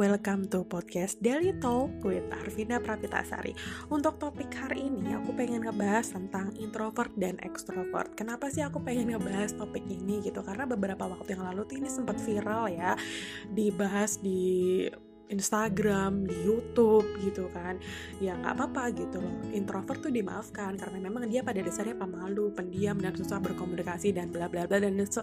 welcome to podcast Daily Talk with Arvina Prapitasari. Untuk topik hari ini aku pengen ngebahas tentang introvert dan extrovert. Kenapa sih aku pengen ngebahas topik ini gitu? Karena beberapa waktu yang lalu tuh ini sempat viral ya Dibahas di Instagram, di YouTube gitu kan. Ya nggak apa-apa gitu loh. Introvert tuh dimaafkan karena memang dia pada dasarnya pemalu, pendiam dan susah berkomunikasi dan bla bla bla. Dan se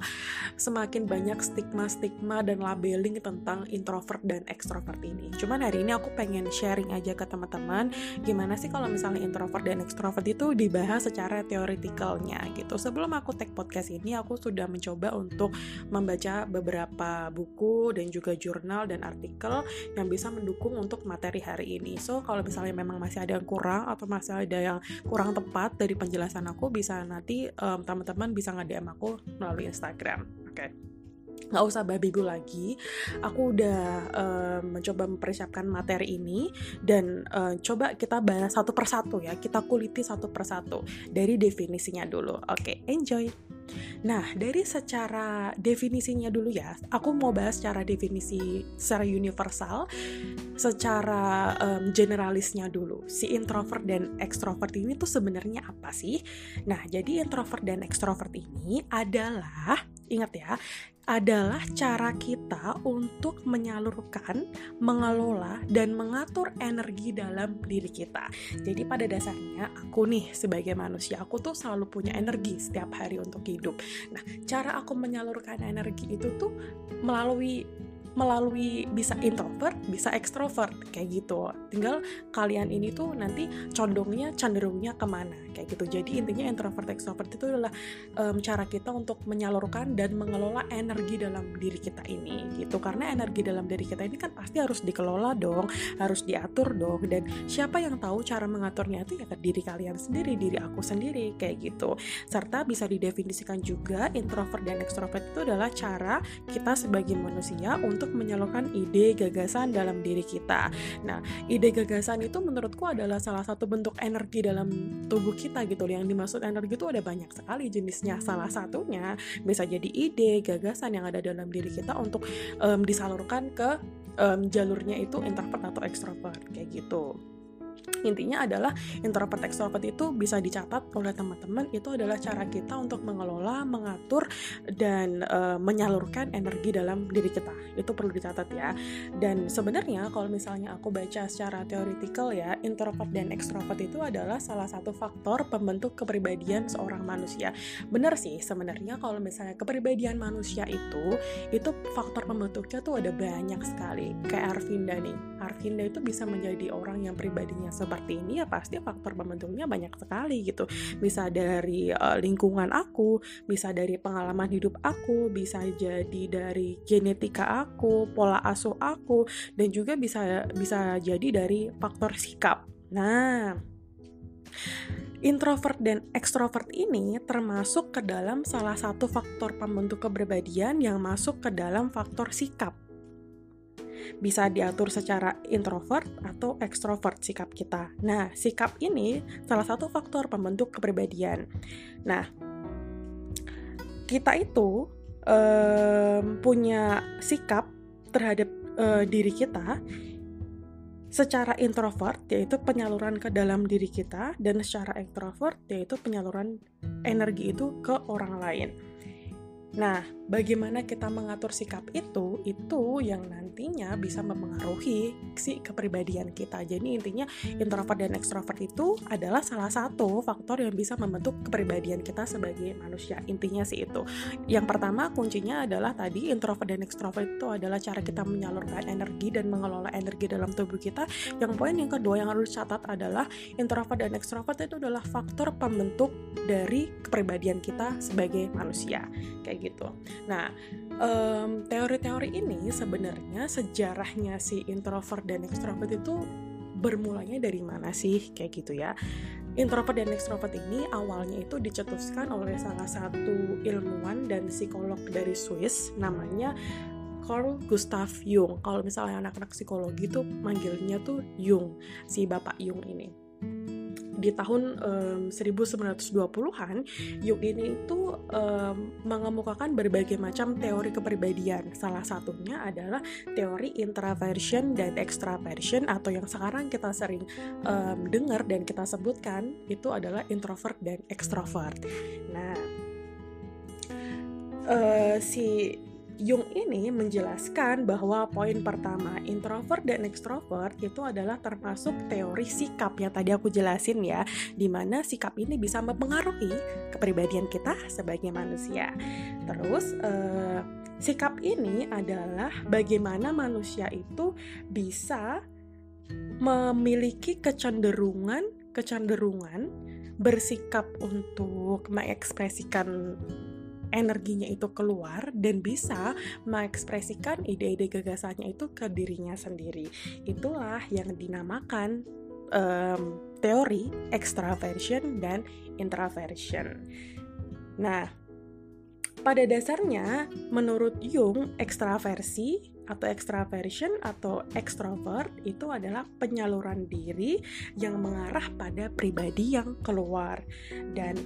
semakin banyak stigma-stigma dan labeling tentang introvert dan extrovert ini. Cuman hari ini aku pengen sharing aja ke teman-teman gimana sih kalau misalnya introvert dan extrovert itu dibahas secara teoretikalnya gitu. Sebelum aku take podcast ini aku sudah mencoba untuk membaca beberapa buku dan juga jurnal dan artikel yang bisa mendukung untuk materi hari ini. So, kalau misalnya memang masih ada yang kurang atau masih ada yang kurang tepat dari penjelasan aku, bisa nanti um, teman-teman bisa nge-DM aku melalui Instagram. Oke. Okay nggak usah babi gue lagi aku udah uh, mencoba mempersiapkan materi ini dan uh, coba kita bahas satu persatu ya kita kuliti satu persatu dari definisinya dulu oke okay, enjoy Nah, dari secara definisinya dulu ya, aku mau bahas secara definisi secara universal, secara um, generalisnya dulu. Si introvert dan extrovert ini tuh sebenarnya apa sih? Nah, jadi introvert dan extrovert ini adalah ingat ya, adalah cara kita untuk menyalurkan, mengelola, dan mengatur energi dalam diri kita. Jadi pada dasarnya aku nih sebagai manusia, aku tuh selalu punya energi setiap hari untuk hidup. Nah, cara aku menyalurkan energi itu tuh melalui melalui bisa introvert, bisa extrovert kayak gitu. Tinggal kalian ini tuh nanti condongnya cenderungnya ke mana kayak gitu. Jadi intinya introvert extrovert itu adalah um, cara kita untuk menyalurkan dan mengelola energi dalam diri kita ini gitu. Karena energi dalam diri kita ini kan pasti harus dikelola dong, harus diatur dong. Dan siapa yang tahu cara mengaturnya itu ya diri kalian sendiri, diri aku sendiri kayak gitu. Serta bisa didefinisikan juga introvert dan extrovert itu adalah cara kita sebagai manusia untuk untuk menyalurkan ide gagasan dalam diri kita. Nah, ide gagasan itu menurutku adalah salah satu bentuk energi dalam tubuh kita gitu. Yang dimaksud energi itu ada banyak sekali jenisnya. Salah satunya bisa jadi ide, gagasan yang ada dalam diri kita untuk um, disalurkan ke um, jalurnya itu introvert atau extrovert kayak gitu intinya adalah introvert extrovert itu bisa dicatat oleh teman-teman itu adalah cara kita untuk mengelola, mengatur dan uh, menyalurkan energi dalam diri kita. Itu perlu dicatat ya. Dan sebenarnya kalau misalnya aku baca secara teoritikal ya, introvert dan extrovert itu adalah salah satu faktor pembentuk kepribadian seorang manusia. Benar sih sebenarnya kalau misalnya kepribadian manusia itu itu faktor pembentuknya tuh ada banyak sekali. Kayak Arvinda nih. Arvinda itu bisa menjadi orang yang pribadinya seperti ini ya pasti faktor pembentuknya banyak sekali gitu. Bisa dari uh, lingkungan aku bisa dari pengalaman hidup aku bisa jadi dari genetika aku pola asuh aku dan juga bisa bisa jadi dari faktor sikap. Nah Introvert dan extrovert ini termasuk ke dalam salah satu faktor pembentuk kepribadian yang masuk ke dalam faktor sikap bisa diatur secara introvert atau extrovert sikap kita. Nah, sikap ini salah satu faktor pembentuk kepribadian. Nah, kita itu um, punya sikap terhadap uh, diri kita secara introvert yaitu penyaluran ke dalam diri kita dan secara extrovert yaitu penyaluran energi itu ke orang lain. Nah, bagaimana kita mengatur sikap itu itu yang nantinya bisa mempengaruhi si kepribadian kita. Jadi intinya introvert dan extrovert itu adalah salah satu faktor yang bisa membentuk kepribadian kita sebagai manusia. Intinya sih itu. Yang pertama kuncinya adalah tadi introvert dan extrovert itu adalah cara kita menyalurkan energi dan mengelola energi dalam tubuh kita. Yang poin yang kedua yang harus dicatat adalah introvert dan extrovert itu adalah faktor pembentuk dari kepribadian kita sebagai manusia. Kayak gitu Nah, um, teori-teori ini sebenarnya sejarahnya si introvert dan extrovert itu bermulanya dari mana sih kayak gitu ya. Introvert dan extrovert ini awalnya itu dicetuskan oleh salah satu ilmuwan dan psikolog dari Swiss namanya Carl Gustav Jung. Kalau misalnya anak-anak psikologi tuh manggilnya tuh Jung, si bapak Jung ini di tahun um, 1920-an Jung ini itu um, mengemukakan berbagai macam teori kepribadian. Salah satunya adalah teori introversion dan extraversion atau yang sekarang kita sering um, dengar dan kita sebutkan itu adalah introvert dan extrovert. Nah, uh, si Jung ini menjelaskan bahwa poin pertama introvert dan extrovert itu adalah termasuk teori sikap yang tadi aku jelasin ya, di mana sikap ini bisa mempengaruhi kepribadian kita sebagai manusia. Terus eh, sikap ini adalah bagaimana manusia itu bisa memiliki kecenderungan kecenderungan bersikap untuk mengekspresikan energinya itu keluar dan bisa mengekspresikan ide-ide gagasannya itu ke dirinya sendiri. Itulah yang dinamakan um, teori extraversion dan introversion. Nah, pada dasarnya menurut Jung ekstraversi atau extraversion atau extrovert itu adalah penyaluran diri yang mengarah pada pribadi yang keluar dan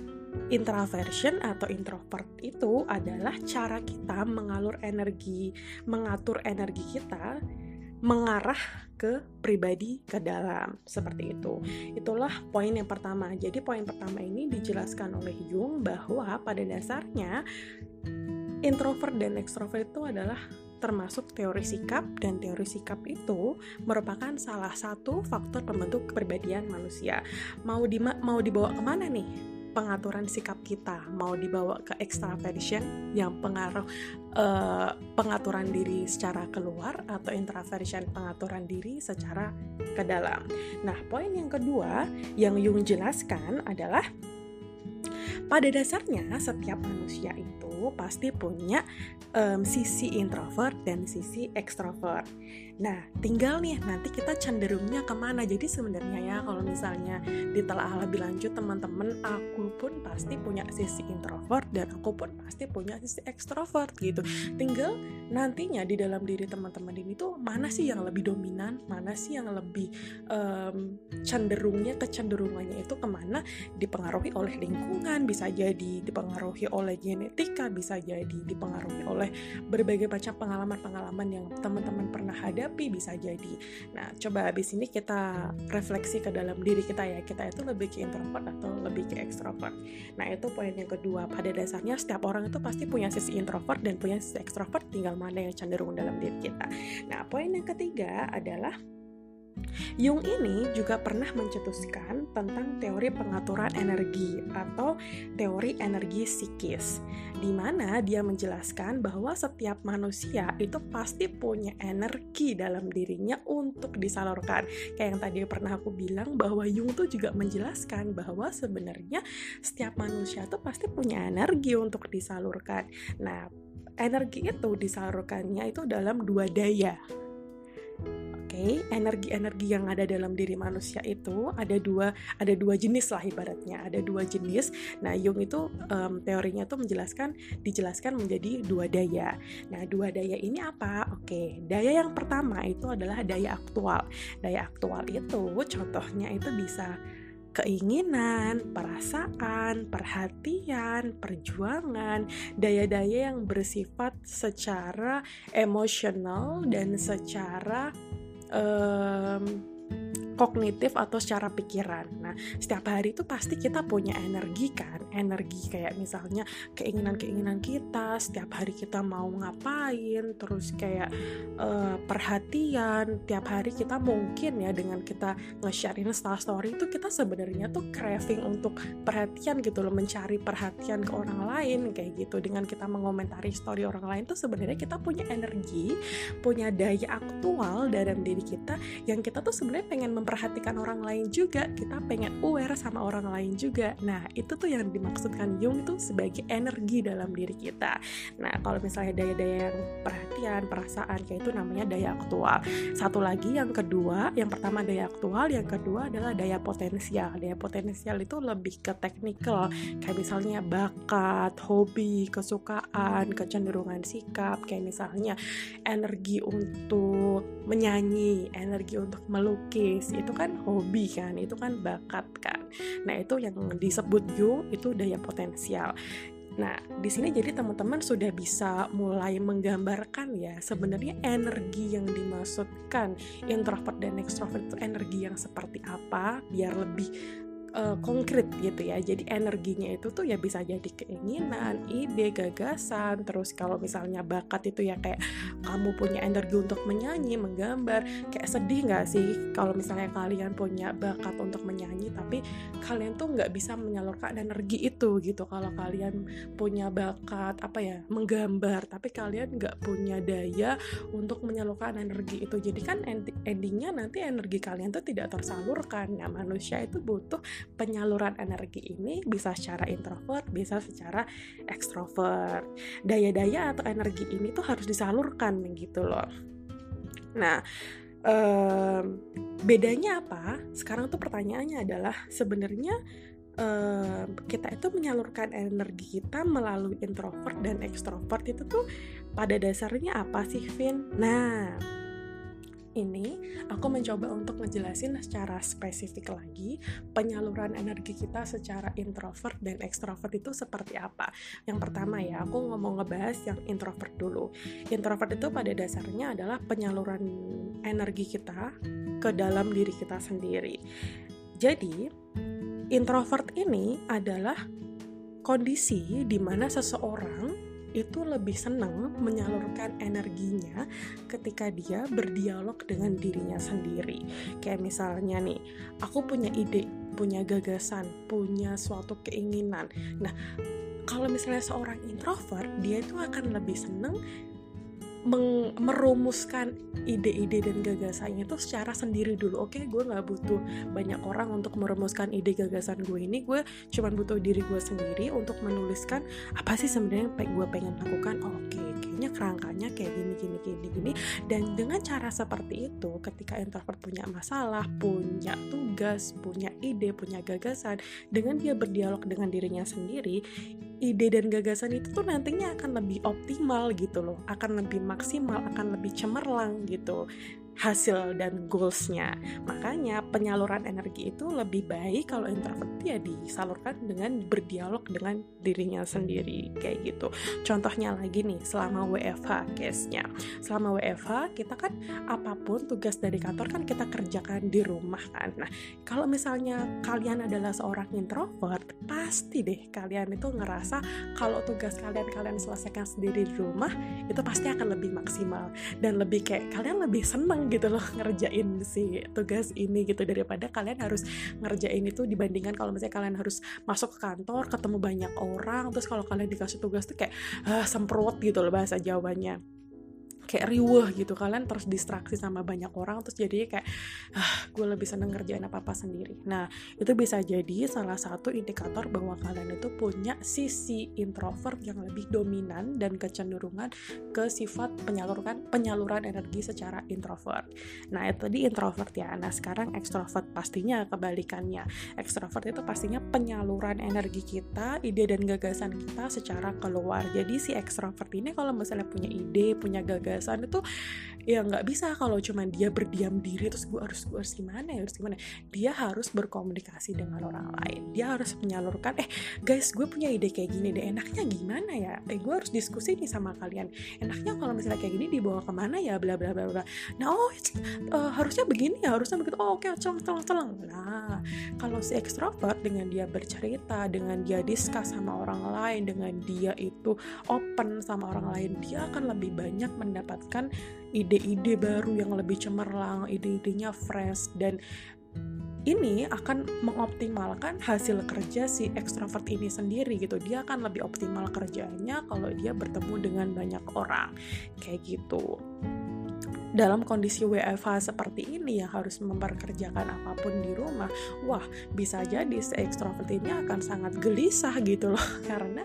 introversion atau introvert itu adalah cara kita mengalur energi, mengatur energi kita mengarah ke pribadi ke dalam seperti itu. Itulah poin yang pertama. Jadi poin pertama ini dijelaskan oleh Jung bahwa pada dasarnya introvert dan extrovert itu adalah termasuk teori sikap dan teori sikap itu merupakan salah satu faktor pembentuk kepribadian manusia. Mau di mau dibawa ke mana nih? Pengaturan sikap kita mau dibawa ke extraversion yang pengaruh uh, pengaturan diri secara keluar atau introversion pengaturan diri secara ke dalam. Nah, poin yang kedua yang Jung jelaskan adalah pada dasarnya setiap manusia itu pasti punya um, sisi introvert dan sisi extrovert. Nah, tinggal nih nanti kita cenderungnya ke mana. Jadi sebenarnya ya kalau misalnya ditelaah lebih lanjut teman-teman, aku pun pasti punya sisi introvert dan aku pun pasti punya sisi extrovert gitu. Tinggal nantinya di dalam diri teman-teman ini tuh mana sih yang lebih dominan, mana sih yang lebih um, cenderungnya kecenderungannya itu ke mana dipengaruhi oleh lingkungan, bisa jadi dipengaruhi oleh genetika, bisa jadi dipengaruhi oleh berbagai macam pengalaman-pengalaman yang teman-teman pernah hadapi tapi bisa jadi. Nah, coba habis ini kita refleksi ke dalam diri kita ya. Kita itu lebih ke introvert atau lebih ke ekstrovert. Nah, itu poin yang kedua. Pada dasarnya setiap orang itu pasti punya sisi introvert dan punya sisi ekstrovert, tinggal mana yang cenderung dalam diri kita. Nah, poin yang ketiga adalah Jung ini juga pernah mencetuskan tentang teori pengaturan energi atau teori energi psikis, di mana dia menjelaskan bahwa setiap manusia itu pasti punya energi dalam dirinya untuk disalurkan. Kayak yang tadi pernah aku bilang bahwa Jung tuh juga menjelaskan bahwa sebenarnya setiap manusia tuh pasti punya energi untuk disalurkan. Nah, energi itu disalurkannya itu dalam dua daya okay, energi-energi yang ada dalam diri manusia itu ada dua ada dua jenis lah ibaratnya ada dua jenis. Nah Jung itu um, teorinya tuh menjelaskan dijelaskan menjadi dua daya. Nah dua daya ini apa? Oke okay, daya yang pertama itu adalah daya aktual. Daya aktual itu contohnya itu bisa keinginan, perasaan, perhatian, perjuangan, daya-daya yang bersifat secara emosional dan secara um, kognitif atau secara pikiran. Nah, setiap hari itu pasti kita punya energi kan, energi kayak misalnya keinginan-keinginan kita, setiap hari kita mau ngapain, terus kayak uh, perhatian, tiap hari kita mungkin ya dengan kita nge-share Insta story itu kita sebenarnya tuh craving untuk perhatian gitu loh, mencari perhatian ke orang lain kayak gitu. Dengan kita mengomentari story orang lain tuh sebenarnya kita punya energi, punya daya aktual dalam diri kita yang kita tuh sebenarnya pengen memperhatikan orang lain juga kita pengen aware sama orang lain juga. Nah itu tuh yang dimaksudkan Jung itu sebagai energi dalam diri kita. Nah kalau misalnya daya-daya yang perhatian perasaan kayak itu namanya daya aktual. Satu lagi yang kedua yang pertama daya aktual yang kedua adalah daya potensial. Daya potensial itu lebih ke teknikal. Kayak misalnya bakat hobi kesukaan kecenderungan sikap. Kayak misalnya energi untuk menyanyi energi untuk melukis itu kan hobi kan itu kan bakat kan. Nah itu yang disebut you itu daya potensial. Nah, di sini jadi teman-teman sudah bisa mulai menggambarkan ya sebenarnya energi yang dimaksudkan introvert dan extrovert itu energi yang seperti apa biar lebih uh, konkret gitu ya. Jadi energinya itu tuh ya bisa jadi keinginan, ide, gagasan. Terus kalau misalnya bakat itu ya kayak kamu punya energi untuk menyanyi, menggambar. Kayak sedih nggak sih kalau misalnya kalian punya bakat untuk menyanyi tapi kalian tuh nggak bisa menyalurkan energi itu gitu. Kalau kalian punya bakat apa ya menggambar tapi kalian nggak punya daya untuk menyalurkan energi itu. Jadi kan endingnya nanti energi kalian tuh tidak tersalurkan. Nah manusia itu butuh penyaluran energi ini bisa secara introvert, bisa secara ekstrovert. Daya-daya atau energi ini tuh harus disalurkan gitu loh. Nah, um, bedanya apa? Sekarang tuh pertanyaannya adalah sebenarnya um, kita itu menyalurkan energi kita melalui introvert dan ekstrovert itu tuh pada dasarnya apa sih, Vin? Nah, ini aku mencoba untuk ngejelasin secara spesifik lagi penyaluran energi kita secara introvert dan ekstrovert itu seperti apa. Yang pertama ya, aku ngomong ngebahas yang introvert dulu. Introvert itu pada dasarnya adalah penyaluran energi kita ke dalam diri kita sendiri. Jadi, introvert ini adalah kondisi di mana seseorang itu lebih senang menyalurkan energinya ketika dia berdialog dengan dirinya sendiri. Kayak misalnya nih, aku punya ide, punya gagasan, punya suatu keinginan. Nah, kalau misalnya seorang introvert, dia itu akan lebih senang merumuskan ide-ide dan gagasannya itu secara sendiri dulu. Oke okay, gue nggak butuh banyak orang untuk merumuskan ide gagasan gue ini. Gue cuma butuh diri gue sendiri untuk menuliskan apa sih sebenarnya yang gue pengen lakukan. Oke okay, kayaknya kerangkanya kayak gini gini gini gini. Dan dengan cara seperti itu ketika introvert punya masalah punya tugas punya ide punya gagasan dengan dia berdialog dengan dirinya sendiri ide dan gagasan itu tuh nantinya akan lebih optimal gitu loh. Akan lebih maksimal akan lebih cemerlang gitu hasil dan goalsnya. Makanya penyaluran energi itu lebih baik kalau introvert ya disalurkan dengan berdialog dengan dirinya sendiri kayak gitu. Contohnya lagi nih selama WFH case-nya. Selama WFH kita kan apa pun tugas dari kantor kan kita kerjakan di rumah kan. Nah kalau misalnya kalian adalah seorang introvert pasti deh kalian itu ngerasa kalau tugas kalian kalian selesaikan sendiri di rumah itu pasti akan lebih maksimal. Dan lebih kayak kalian lebih seneng gitu loh ngerjain si tugas ini gitu. Daripada kalian harus ngerjain itu dibandingkan kalau misalnya kalian harus masuk ke kantor ketemu banyak orang terus kalau kalian dikasih tugas tuh kayak uh, semprot gitu loh bahasa Jawanya kayak riweh gitu. Kalian terus distraksi sama banyak orang terus jadi kayak ah, gue lebih seneng ngerjain apa apa sendiri. Nah itu bisa jadi salah satu indikator bahwa kalian itu punya sisi introvert yang lebih dominan dan kecenderungan ke sifat penyaluran penyaluran energi secara introvert. Nah itu tadi introvert ya. Nah sekarang ekstrovert pastinya kebalikannya. Ekstrovert itu pastinya penyaluran energi kita ide dan gagasan kita secara keluar. Jadi si ekstrovert ini kalau misalnya punya ide punya gagasan kebiasaan itu ya nggak bisa kalau cuma dia berdiam diri terus gue harus gue harus gimana ya harus gimana dia harus berkomunikasi dengan orang lain. Dia harus menyalurkan eh guys gue punya ide kayak gini deh enaknya gimana ya? Eh gue harus diskusi nih sama kalian. Enaknya kalau misalnya kayak gini dibawa ke mana ya? Bla bla bla bla. Nah oh uh, harusnya begini ya harusnya begitu. Oh oke okay, celeng celeng celeng nah kalau si ekstrovert dengan dia bercerita dengan dia diskus sama orang lain dengan dia itu open sama orang lain dia akan lebih banyak mendapat mendapatkan ide-ide baru yang lebih cemerlang, ide-idenya fresh dan ini akan mengoptimalkan hasil kerja si ekstrovert ini sendiri gitu. Dia akan lebih optimal kerjanya kalau dia bertemu dengan banyak orang. Kayak gitu dalam kondisi WFH seperti ini yang harus memperkerjakan apa pun di rumah, wah bisa jadi si ini akan sangat gelisah gitu loh karena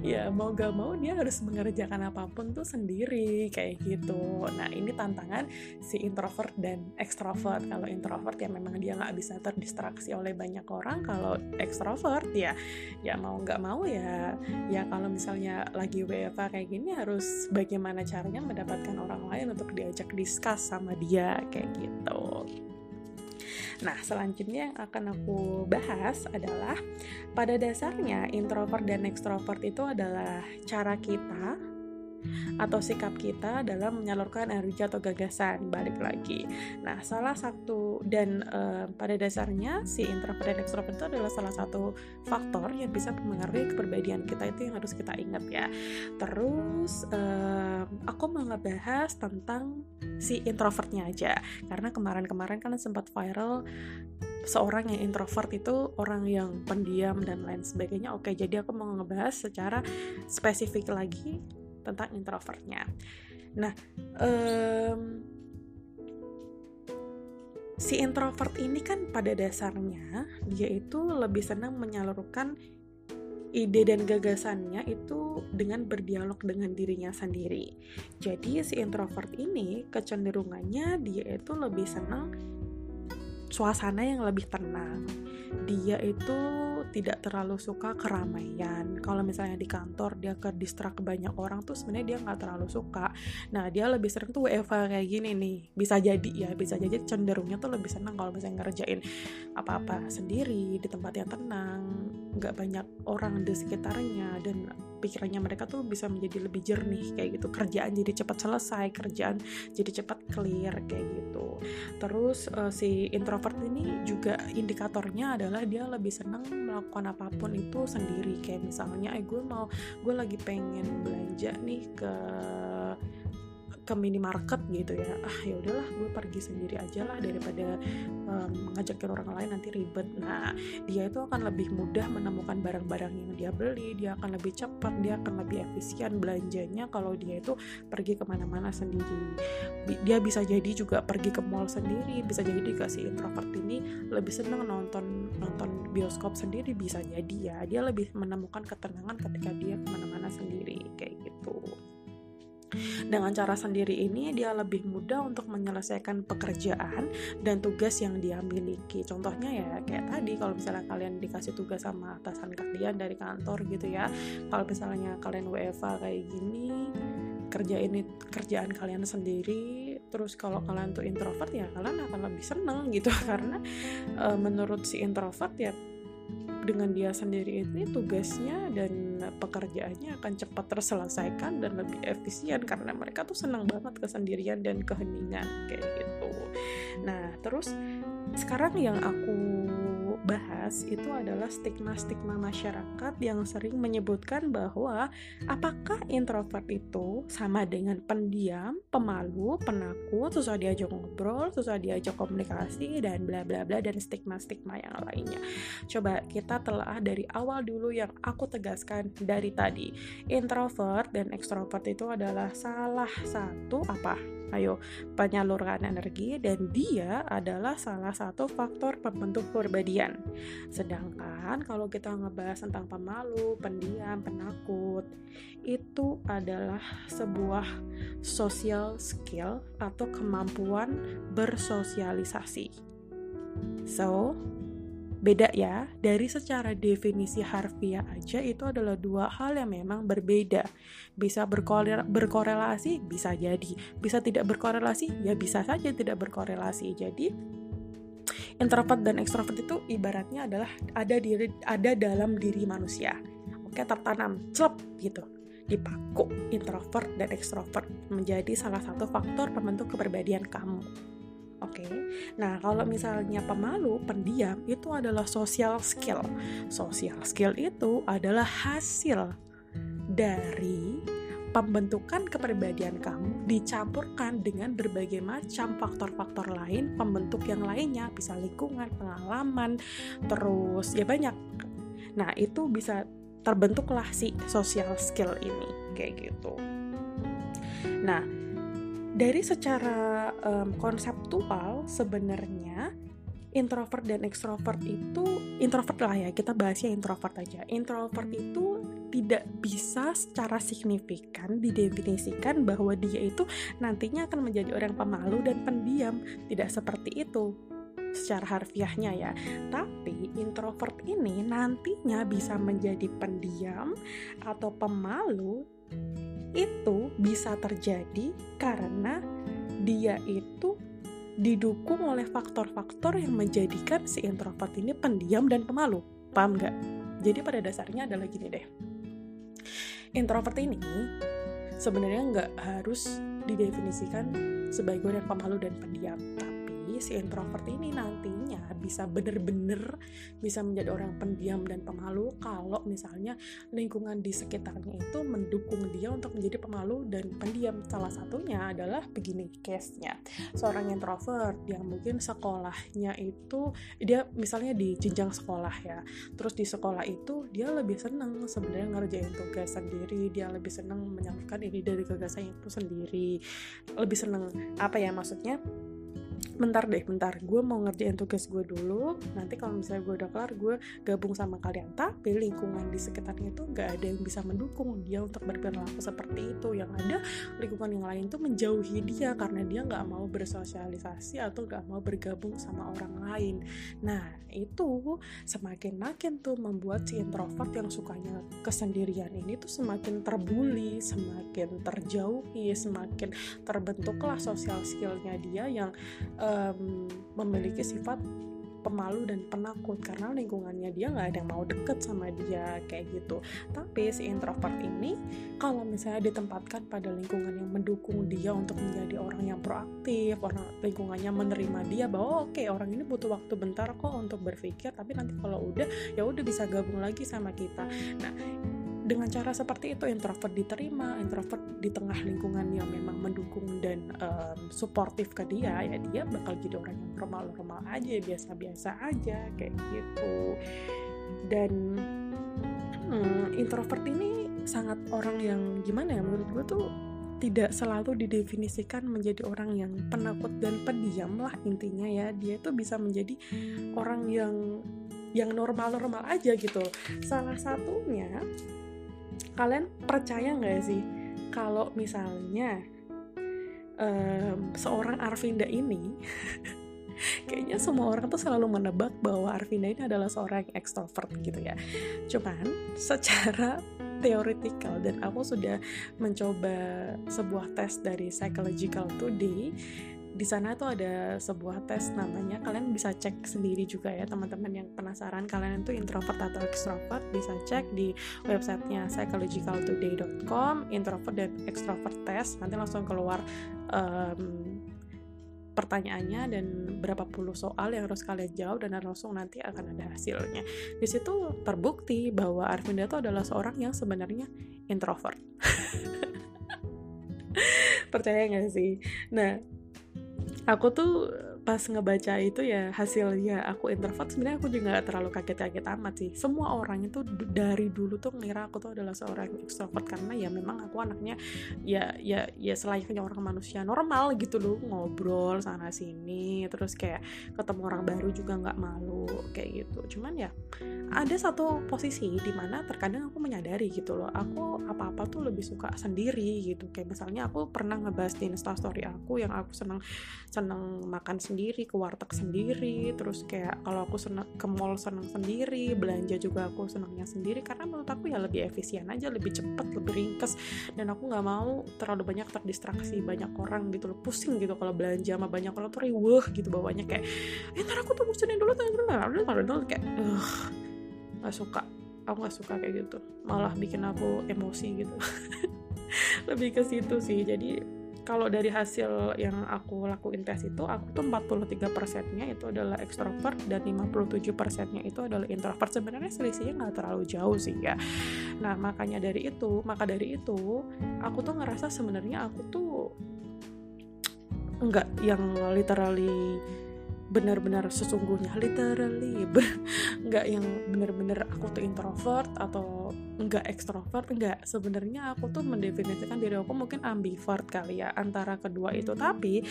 ya mau gak mau dia harus mengerjakan apa pun tuh sendiri kayak gitu. Nah ini tantangan si introvert dan ekstrovert. Kalau introvert ya memang dia nggak bisa terdistraksi oleh banyak orang. Kalau ekstrovert ya ya mau nggak mau ya ya kalau misalnya lagi WFH kayak gini harus bagaimana caranya mendapatkan orang lain untuk diajak di discuss sama dia kayak gitu. Nah, selanjutnya yang akan aku bahas adalah pada dasarnya introvert dan extrovert itu adalah cara kita atau sikap kita dalam menyalurkan energi atau gagasan balik lagi. Nah, salah satu dan uh, pada dasarnya si introvert dan extrovert itu adalah salah satu faktor yang bisa mempengaruhi kepribadian kita itu yang harus kita ingat ya. Terus uh, aku mau ngebahas tentang si introvertnya aja karena kemarin-kemarin kan sempat viral seorang yang introvert itu orang yang pendiam dan lain sebagainya. Oke, jadi aku mau ngebahas secara spesifik lagi tentang introvertnya. Nah, um, si introvert ini kan pada dasarnya dia itu lebih senang menyalurkan ide dan gagasannya itu dengan berdialog dengan dirinya sendiri. Jadi si introvert ini kecenderungannya dia itu lebih senang suasana yang lebih tenang. Dia itu tidak terlalu suka keramaian. Kalau misalnya di kantor dia ke distrak banyak orang tuh sebenarnya dia nggak terlalu suka. Nah dia lebih sering tuh WFA kayak gini nih. Bisa jadi ya, bisa jadi cenderungnya tuh lebih senang kalau misalnya ngerjain apa-apa sendiri di tempat yang tenang, nggak banyak orang di sekitarnya dan pikirannya mereka tuh bisa menjadi lebih jernih kayak gitu. Kerjaan jadi cepat selesai, kerjaan jadi cepat clear kayak gitu. Terus uh, si introvert ini juga indikatornya adalah dia lebih senang melakukan apa pun itu sendiri kayak misalnya eh gue mau gue lagi pengen belanja nih ke ke minimarket gitu ya. Ah ya udahlah gue pergi sendiri aja lah daripada um, ngajakin orang lain nanti ribet. Nah dia itu akan lebih mudah menemukan barang-barang yang dia beli dia akan lebih cepat dia akan lebih efisien belanjanya kalau dia itu pergi ke mana-mana sendiri. Dia bisa jadi juga pergi ke mall sendiri bisa jadi dikasih introvert ini lebih senang nonton nonton bioskop sendiri bisa jadi ya. Dia lebih menemukan ketenangan ketika dia ke mana-mana sendiri kayak gitu dengan cara sendiri ini dia lebih mudah untuk menyelesaikan pekerjaan dan tugas yang dia miliki. Contohnya ya kayak tadi kalau misalnya kalian dikasih tugas sama atasan kalian dari kantor gitu ya. Kalau misalnya kalian WFA kayak gini, kerja ini kerjaan kalian sendiri terus kalau kalian tuh introvert ya kalian akan lebih seneng gitu karena e, menurut si introvert ya dengan dia sendiri ini tugasnya dan pekerjaannya akan cepat terselesaikan dan lebih efisien karena mereka tuh senang banget kesendirian dan keheningan kayak gitu. Nah, terus sekarang yang aku bahas itu adalah stigma-stigma masyarakat yang sering menyebutkan bahwa apakah introvert itu sama dengan pendiam, pemalu, penakut, susah diajak ngobrol, susah diajak komunikasi dan bla bla bla dan stigma-stigma yang lainnya. Coba kita telah dari awal dulu yang aku tegaskan dari tadi. Introvert dan extrovert itu adalah salah satu apa? Ayo penyalurkan energi dan dia adalah salah satu faktor pembentuk kepribadian. Sedangkan kalau kita ngebahas tentang pemalu, pendiam, penakut, itu adalah sebuah social skill atau kemampuan bersosialisasi. So, beda ya dari secara definisi harfiah aja itu adalah dua hal yang memang berbeda. Bisa berkorelasi bisa jadi. Bisa tidak berkorelasi ya bisa saja tidak berkorelasi. Jadi introvert dan ekstrovert itu ibaratnya adalah ada diri ada dalam diri manusia. Oke tertanam celep gitu. Dipaku introvert dan ekstrovert menjadi salah satu faktor pembentuk kepribadian kamu Oke, okay? nah kalau misalnya pemalu, pendiam itu adalah social skill. Social skill itu adalah hasil dari pembentukan kepribadian kamu dicampurkan dengan berbagai macam faktor-faktor lain, pembentuk yang lainnya, bisa lingkungan, pengalaman, terus ya banyak. Nah, itu bisa terbentuklah si social skill ini kayak gitu. Nah, dari secara um, konseptual sebenarnya introvert dan extrovert itu introvert lah ya kita bahasnya introvert aja. Introvert itu tidak bisa secara signifikan didefinisikan bahwa dia itu nantinya akan menjadi orang pemalu dan pendiam. Tidak seperti itu secara harfiahnya ya. Tapi introvert ini nantinya bisa menjadi pendiam atau pemalu itu bisa terjadi karena dia itu didukung oleh faktor-faktor yang menjadikan si introvert ini pendiam dan pemalu. Paham nggak? Jadi pada dasarnya adalah gini deh. Introvert ini sebenarnya nggak harus didefinisikan sebagai orang pemalu dan pendiam, si introvert ini nantinya bisa bener-bener bisa menjadi orang pendiam dan pemalu kalau misalnya lingkungan di sekitarnya itu mendukung dia untuk menjadi pemalu dan pendiam. Salah satunya adalah begini case-nya. Seorang introvert yang mungkin sekolahnya itu dia misalnya di jenjang sekolah ya terus di sekolah itu dia lebih seneng sebenarnya ngerjain tugas sendiri dia lebih seneng menyalurkan ini dari gagasan itu sendiri. Lebih seneng apa ya maksudnya bentar deh bentar. Gue mau ngerjain tugas gue dulu. Nanti kalau misalnya gue udah kelar gue gabung sama kalian. Tapi lingkungan di sekitarnya itu gak ada yang bisa mendukung dia untuk berperilaku seperti itu. Yang ada lingkungan yang lain tuh menjauhi dia karena dia nggak mau bersosialisasi atau nggak mau bergabung sama orang lain. Nah itu semakin makin tuh membuat si introvert yang sukanya kesendirian ini tuh semakin terbuli semakin terjauhi semakin terbentuklah sosial skillnya dia yang um, memiliki sifat pemalu dan penakut. Karena lingkungannya dia nggak ada yang mau deket sama dia kayak gitu. Tapi si introvert ini kalau misalnya ditempatkan pada lingkungan yang mendukung dia untuk menjadi orang yang proaktif orang lingkungannya menerima dia bahwa oke okay, orang ini butuh waktu bentar kok untuk berpikir tapi nanti kalau udah ya udah bisa gabung lagi sama kita. Nah dengan cara seperti itu introvert diterima introvert di tengah lingkungan yang memang mendukung dan um, suportif ke dia ya dia bakal jadi orang yang normal-normal aja biasa-biasa aja kayak gitu. Dan hmm, introvert ini sangat orang yang gimana ya menurut gue tuh tidak selalu didefinisikan menjadi orang yang penakut dan pendiam lah intinya ya. Dia tuh bisa menjadi orang yang yang normal-normal aja gitu. Salah satunya kalian percaya nggak sih kalau misalnya um, seorang Arvinda ini kayaknya semua orang tuh selalu menebak bahwa Arvinda ini adalah seorang ekstrovert gitu ya. Cuman secara teoretikal dan aku sudah mencoba sebuah tes dari Psychological Today di sana tuh ada sebuah tes namanya kalian bisa cek sendiri juga ya teman-teman yang penasaran kalian itu introvert atau extrovert bisa cek di websitenya psychologicaltoday.com introvert dan extrovert test nanti langsung keluar um, pertanyaannya dan berapa puluh soal yang harus kalian jawab dan langsung nanti akan ada hasilnya. Di situ terbukti bahwa Arvinda itu adalah seorang yang sebenarnya introvert. Percaya nggak sih? Nah, aku tuh pas ngebaca itu ya hasilnya aku introvert sebenarnya aku juga gak terlalu kaget-kaget amat sih. Semua orang itu dari dulu tuh ngira aku tuh adalah seorang extrovert karena ya memang aku anaknya ya ya ya selayaknya orang manusia normal gitu loh ngobrol sana sini terus kayak ketemu orang baru juga nggak malu kayak gitu. Cuman ya ada satu posisi di mana terkadang aku menyadari gitu loh aku apa-apa tuh lebih suka sendiri gitu. Kayak misalnya aku pernah ngebahas di instastory aku yang aku seneng seneng makan sendiri ke warteg sendiri. Terus kayak kalau aku seneng ke mall seneng sendiri belanja juga aku senangnya sendiri. Karena menurut aku ya lebih efisien aja lebih cepet lebih ringkes. Dan aku nggak mau terlalu banyak terdistraksi banyak orang gitu loh. Pusing gitu kalau belanja sama banyak orang tuh riweh gitu bawahnya. Kayak eh ntar aku tuh musuhin dulu tuh dulu kayak uh, nggak suka. Aku nggak suka kayak gitu. Malah bikin aku emosi gitu. Lebih ke situ sih. Jadi kalau dari hasil yang aku lakuin tes itu aku tuh 43 persennya itu adalah ekstrovert dan 57 persennya itu adalah introvert. Sebenarnya selisihnya nggak terlalu jauh sih ya. Nah makanya dari itu maka dari itu aku tuh ngerasa sebenarnya aku tuh nggak yang literally benar-benar sesungguhnya literally nggak yang benar-benar aku tuh introvert atau nggak ekstrovert nggak. Sebenarnya aku tuh mendefinisikan diri aku mungkin ambivert kali ya antara kedua itu. Tapi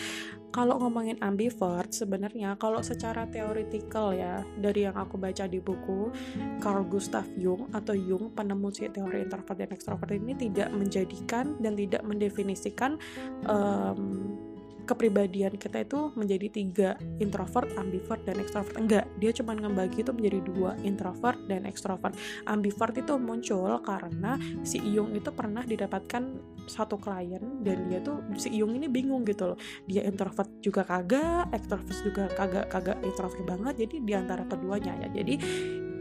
kalau ngomongin ambivert sebenarnya kalau secara teoretikal ya dari yang aku baca di buku Carl Gustav Jung atau Jung penemu si teori introvert dan ekstrovert ini tidak menjadikan dan tidak mendefinisikan um, kepribadian kita itu menjadi tiga introvert, ambivert, dan extrovert. Enggak dia cuma ngebagi itu menjadi dua introvert dan extrovert. Ambivert itu muncul karena si Iyung itu pernah didapatkan satu klien dan dia tuh si Iyung ini bingung gitu loh. Dia introvert juga kagak extrovert juga kagak kagak introvert banget. Jadi di antara keduanya ya. Jadi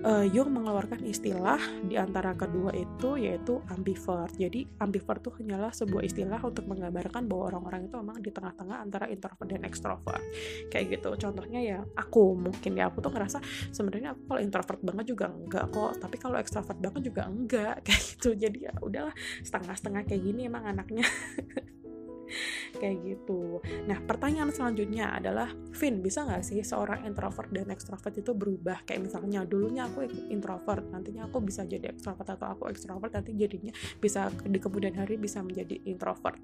uh, Jung mengeluarkan istilah di antara kedua itu yaitu ambivert. Jadi ambivert itu hanyalah sebuah istilah untuk menggambarkan bahwa orang-orang itu memang di tengah-tengah antara introvert dan extrovert. Kayak gitu. Contohnya ya aku mungkin ya aku tuh ngerasa sebenarnya aku kalau introvert banget juga enggak kok, tapi kalau extrovert banget juga enggak kayak gitu. Jadi ya udahlah setengah-setengah kayak gini emang anaknya. kayak gitu. Nah, pertanyaan selanjutnya adalah, Vin, bisa nggak sih seorang introvert dan extrovert itu berubah? Kayak misalnya dulunya aku introvert, nantinya aku bisa jadi extrovert atau aku extrovert nanti jadinya bisa di kemudian hari bisa menjadi introvert.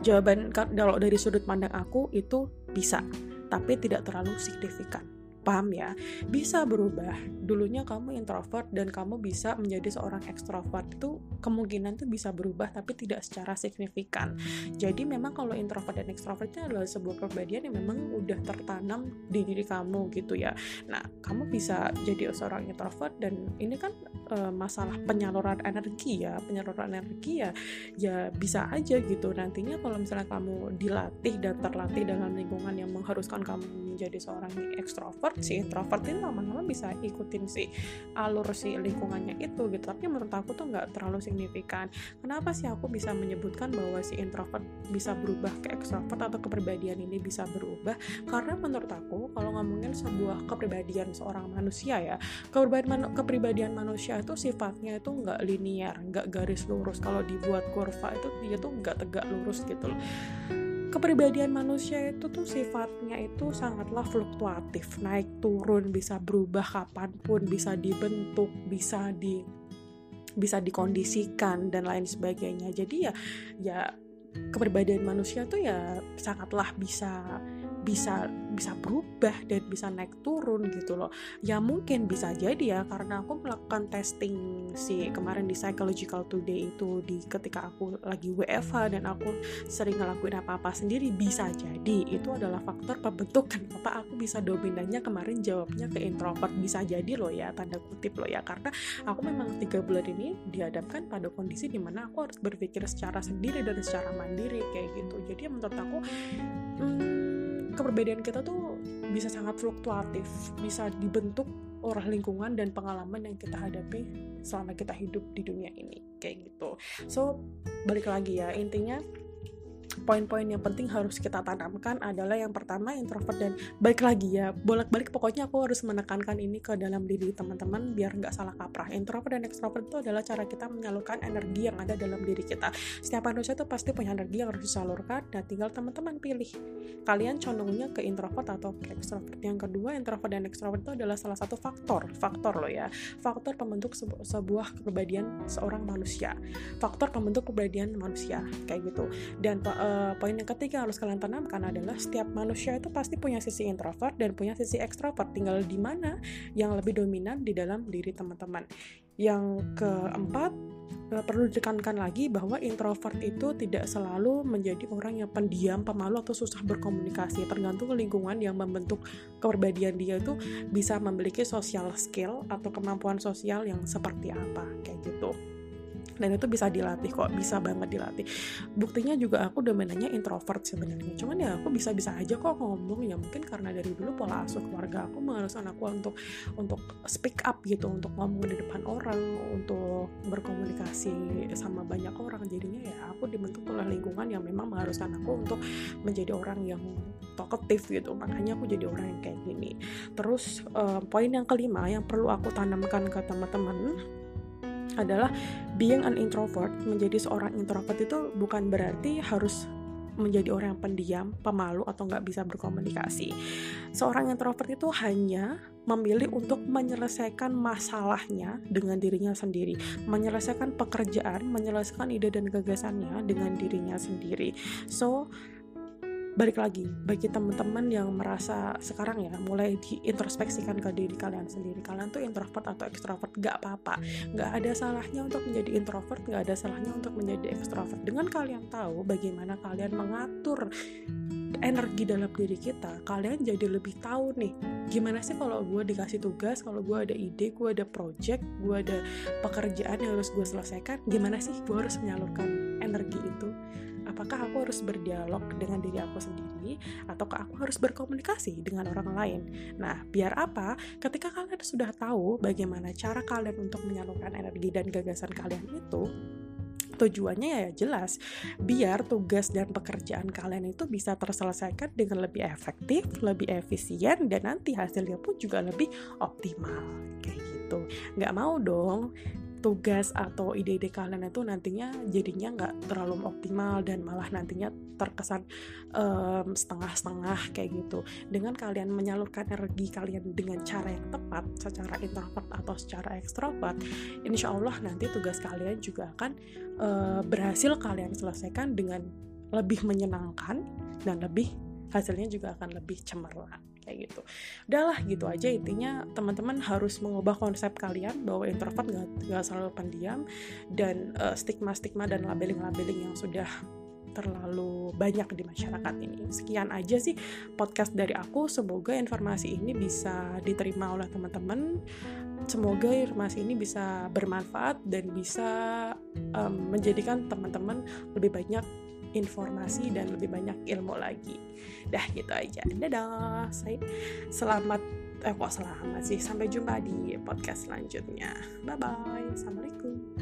Jawaban kalau dari sudut pandang aku itu bisa, tapi tidak terlalu signifikan paham ya bisa berubah. Dulunya kamu introvert dan kamu bisa menjadi seorang ekstrovert itu kemungkinan tuh bisa berubah tapi tidak secara signifikan. Jadi memang kalau introvert dan ekstrovert itu adalah sebuah kepribadian yang memang udah tertanam di diri kamu gitu ya. Nah kamu bisa jadi seorang introvert dan ini kan e, masalah penyaluran energi ya penyaluran energi ya ya bisa aja gitu. Nantinya kalau misalnya kamu dilatih dan terlatih dalam lingkungan yang mengharuskan kamu menjadi seorang ekstrovert introvert si introvert ini lama-lama bisa ikutin si alur si lingkungannya itu gitu. Tapi menurut aku tuh nggak terlalu signifikan. Kenapa sih aku bisa menyebutkan bahwa si introvert bisa berubah ke extrovert atau kepribadian ini bisa berubah? Karena menurut aku kalau ngomongin sebuah kepribadian seorang manusia ya kepribadian kepribadian manusia itu sifatnya itu nggak linear nggak garis lurus. Kalau dibuat kurva itu dia tuh nggak tegak lurus gitu loh kepribadian manusia itu tuh sifatnya itu sangatlah fluktuatif naik turun bisa berubah kapan pun bisa dibentuk bisa di bisa dikondisikan dan lain sebagainya. Jadi ya ya kepribadian manusia tuh ya sangatlah bisa bisa bisa berubah dan bisa naik turun gitu loh. Ya mungkin bisa jadi ya karena aku melakukan testing si kemarin di psychological today itu di ketika aku lagi WFH dan aku sering ngelakuin apa-apa sendiri bisa jadi. Itu adalah faktor pembentuk kenapa aku bisa dominannya kemarin jawabnya ke introvert? Bisa jadi loh ya tanda kutip loh ya. Karena aku memang tiga bulan ini dihadapkan pada kondisi di mana aku harus berpikir secara sendiri dan secara mandiri kayak gitu. Jadi menurut aku hmm, keperbedaan kita tuh bisa sangat fluktuatif, bisa dibentuk oleh lingkungan dan pengalaman yang kita hadapi selama kita hidup di dunia ini kayak gitu. So balik lagi ya intinya poin-poin yang penting harus kita tanamkan adalah yang pertama introvert dan balik lagi ya bolak-balik pokoknya aku harus menekankan ini ke dalam diri teman-teman biar nggak salah kaprah. Introvert dan extrovert itu adalah cara kita menyalurkan energi yang ada dalam diri kita. Setiap manusia itu pasti punya energi yang harus disalurkan dan tinggal teman-teman pilih. Kalian condongnya ke introvert atau ke extrovert. Yang kedua introvert dan extrovert itu adalah salah satu faktor faktor loh ya. Faktor pembentuk sebu sebuah kepribadian seorang manusia. Faktor pembentuk kepribadian manusia kayak gitu. Dan uh, poin yang ketiga harus kalian tanamkan adalah setiap manusia itu pasti punya sisi introvert dan punya sisi ekstrovert. Tinggal di mana yang lebih dominan di dalam diri teman-teman. Yang keempat, uh, perlu ditekankan lagi bahwa introvert itu tidak selalu menjadi orang yang pendiam, pemalu atau susah berkomunikasi. Tergantung lingkungan yang membentuk kepribadian dia itu bisa memiliki social skill atau kemampuan sosial yang seperti apa kayak gitu dan itu bisa dilatih kok bisa banget dilatih. Buktinya juga aku dominannya introvert sebenarnya. Cuman ya aku bisa bisa aja kok ngomong. Ya mungkin karena dari dulu pola asuh keluarga aku mengharuskan aku untuk untuk speak up gitu untuk ngomong di depan orang untuk berkomunikasi sama banyak orang. Jadinya ya aku dibentuk oleh lingkungan yang memang mengharuskan aku untuk menjadi orang yang talkative gitu. Makanya aku jadi orang yang kayak gini. Terus uh, poin yang kelima yang perlu aku tanamkan ke teman-teman adalah being an introvert menjadi seorang introvert itu bukan berarti harus menjadi orang yang pendiam, pemalu atau nggak bisa berkomunikasi. Seorang introvert itu hanya memilih untuk menyelesaikan masalahnya dengan dirinya sendiri, menyelesaikan pekerjaan, menyelesaikan ide dan gagasannya dengan dirinya sendiri. So balik lagi bagi teman-teman yang merasa sekarang ya mulai diintrospeksikan ke diri kalian sendiri. Kalian tuh introvert atau ekstrovert gak apa-apa. Gak ada salahnya untuk menjadi introvert gak ada salahnya untuk menjadi ekstrovert dengan kalian tahu bagaimana kalian mengatur energi dalam diri kita kalian jadi lebih tahu nih gimana sih kalau gue dikasih tugas kalau gue ada ide gue ada project gue ada pekerjaan yang harus gue selesaikan gimana sih gue harus menyalurkan energi itu apakah aku harus berdialog dengan diri aku sendiri ataukah aku harus berkomunikasi dengan orang lain? Nah biar apa? Ketika kalian sudah tahu bagaimana cara kalian untuk menyalurkan energi dan gagasan kalian itu tujuannya ya jelas. Biar tugas dan pekerjaan kalian itu bisa terselesaikan dengan lebih efektif, lebih efisien dan nanti hasilnya pun juga lebih optimal. Kayak gitu. Nggak mau dong tugas atau ide-ide kalian itu nantinya jadinya nggak terlalu optimal dan malah nantinya terkesan um, setengah-setengah kayak gitu. Dengan kalian menyalurkan energi kalian dengan cara yang tepat secara introvert atau secara ekstrovert insya Allah nanti tugas kalian juga akan uh, berhasil kalian selesaikan dengan lebih menyenangkan dan lebih hasilnya juga akan lebih cemerlang kayak gitu udahlah gitu aja intinya teman-teman harus mengubah konsep kalian bahwa introvert gak, gak selalu pendiam dan uh, stigma-stigma dan labeling-labeling yang sudah terlalu banyak di masyarakat ini. Sekian aja sih podcast dari aku. Semoga informasi ini bisa diterima oleh teman-teman. Semoga informasi ini bisa bermanfaat dan bisa um, menjadikan teman-teman lebih banyak informasi dan lebih banyak ilmu lagi. Dah gitu aja. Dadah. Saya selamat eh kok selamat sih. Sampai jumpa di podcast selanjutnya. Bye bye. Assalamualaikum.